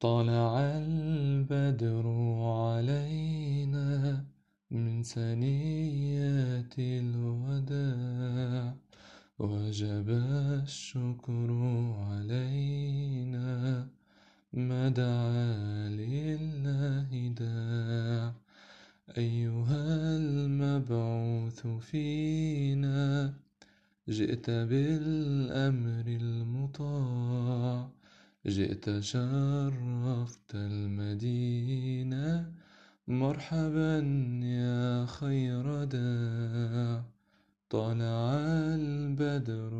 طلع البدر علينا من ثنيات الوداع وجب الشكر علينا ما دعا لله داع. أيها المبعوث فينا جئت بالأمر المطاع. جئت شرفت المدينة مرحبا يا خير داع طلع البدر